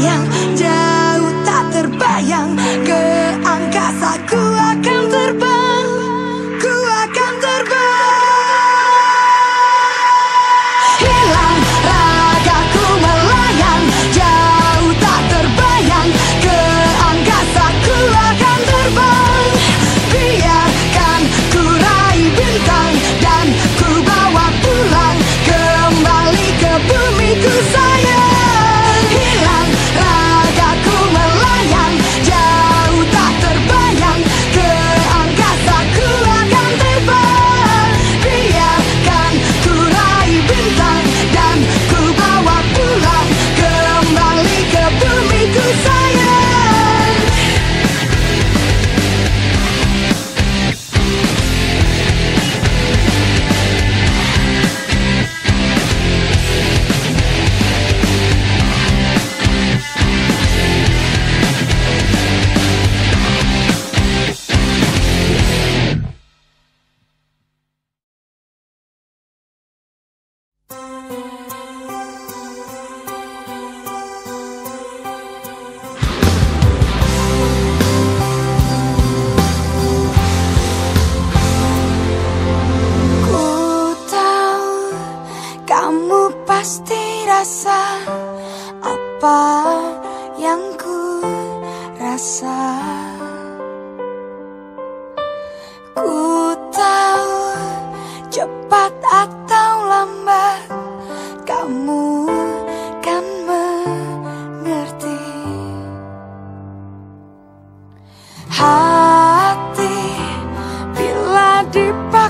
yeah.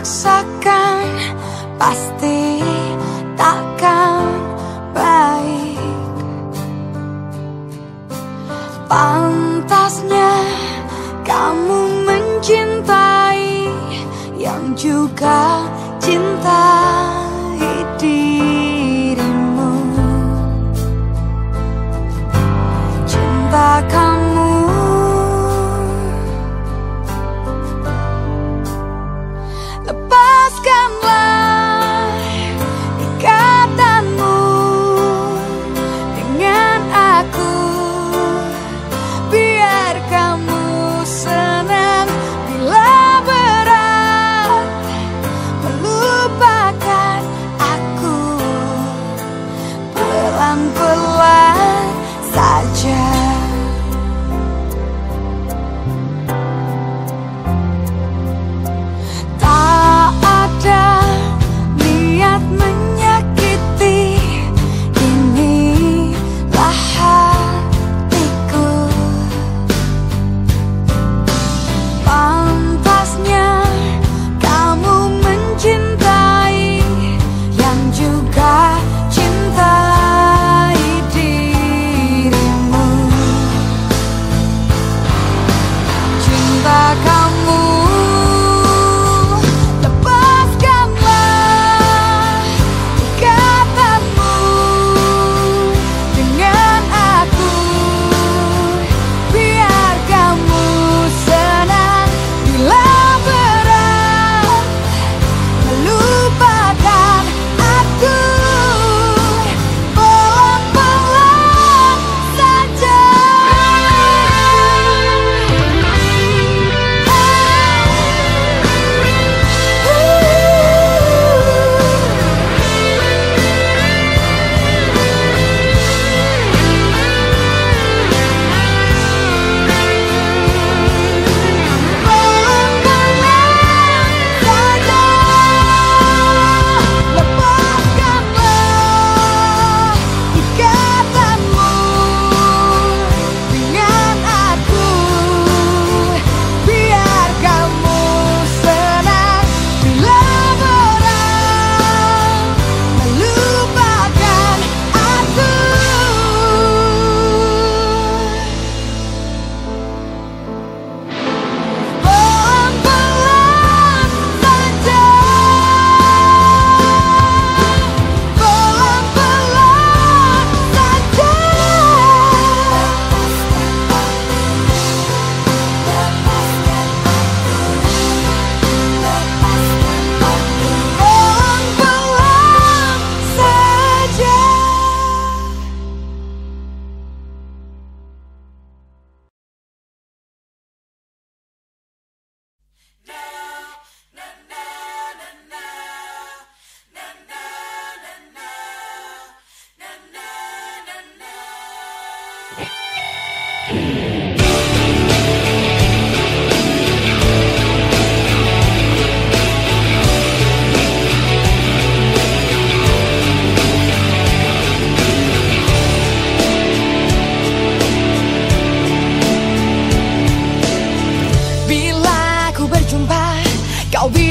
paksakan pasti takkan baik. Pantasnya kamu mencintai yang juga cintai dirimu. Cinta kamu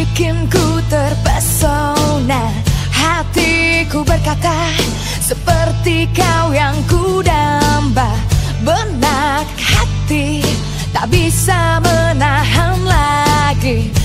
Bikinku terpesona Hatiku berkata Seperti kau yang kudamba Benak hati Tak bisa menahan lagi.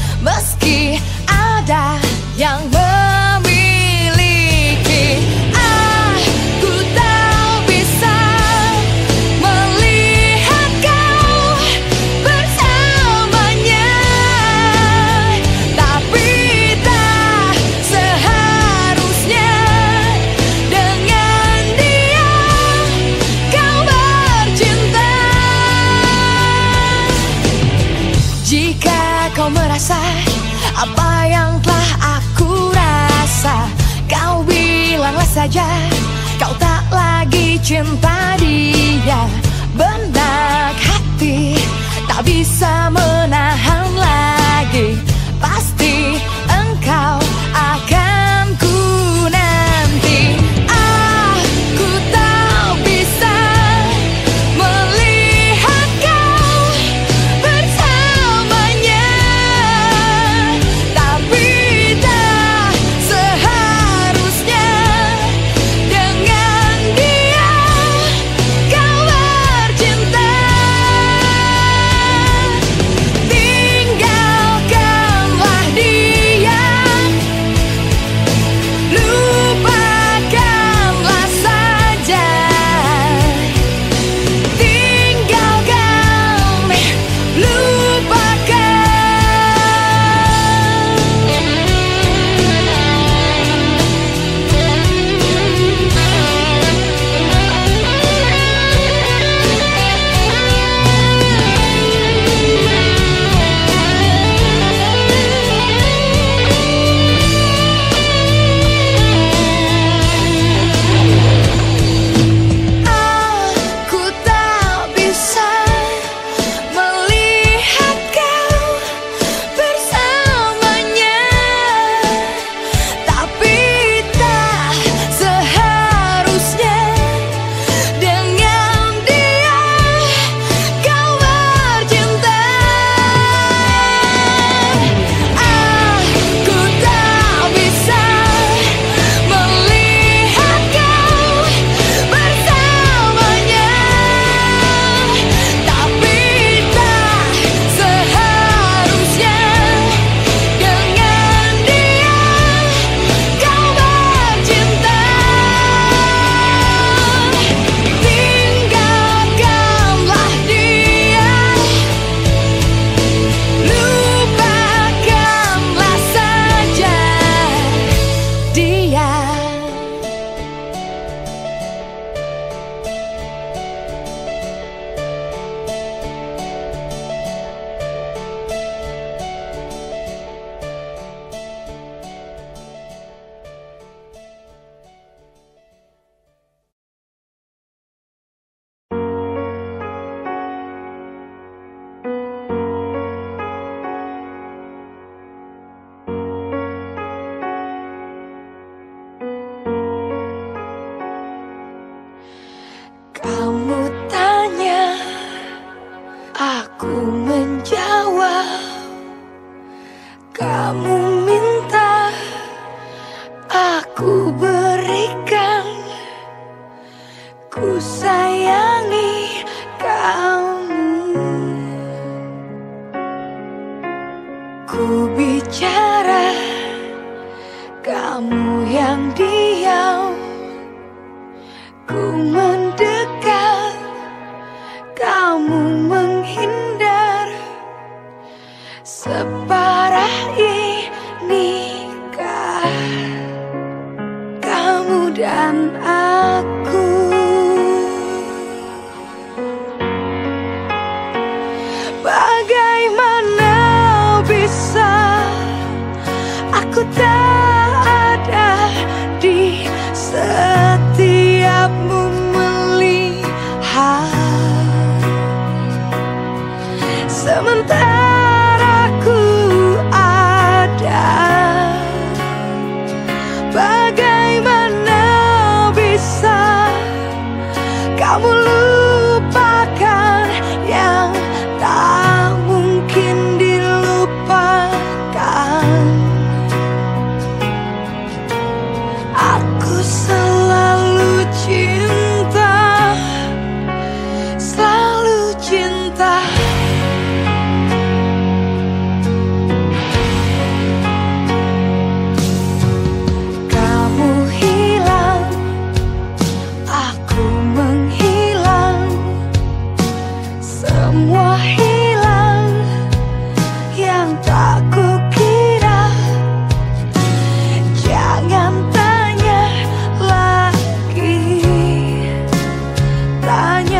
Станет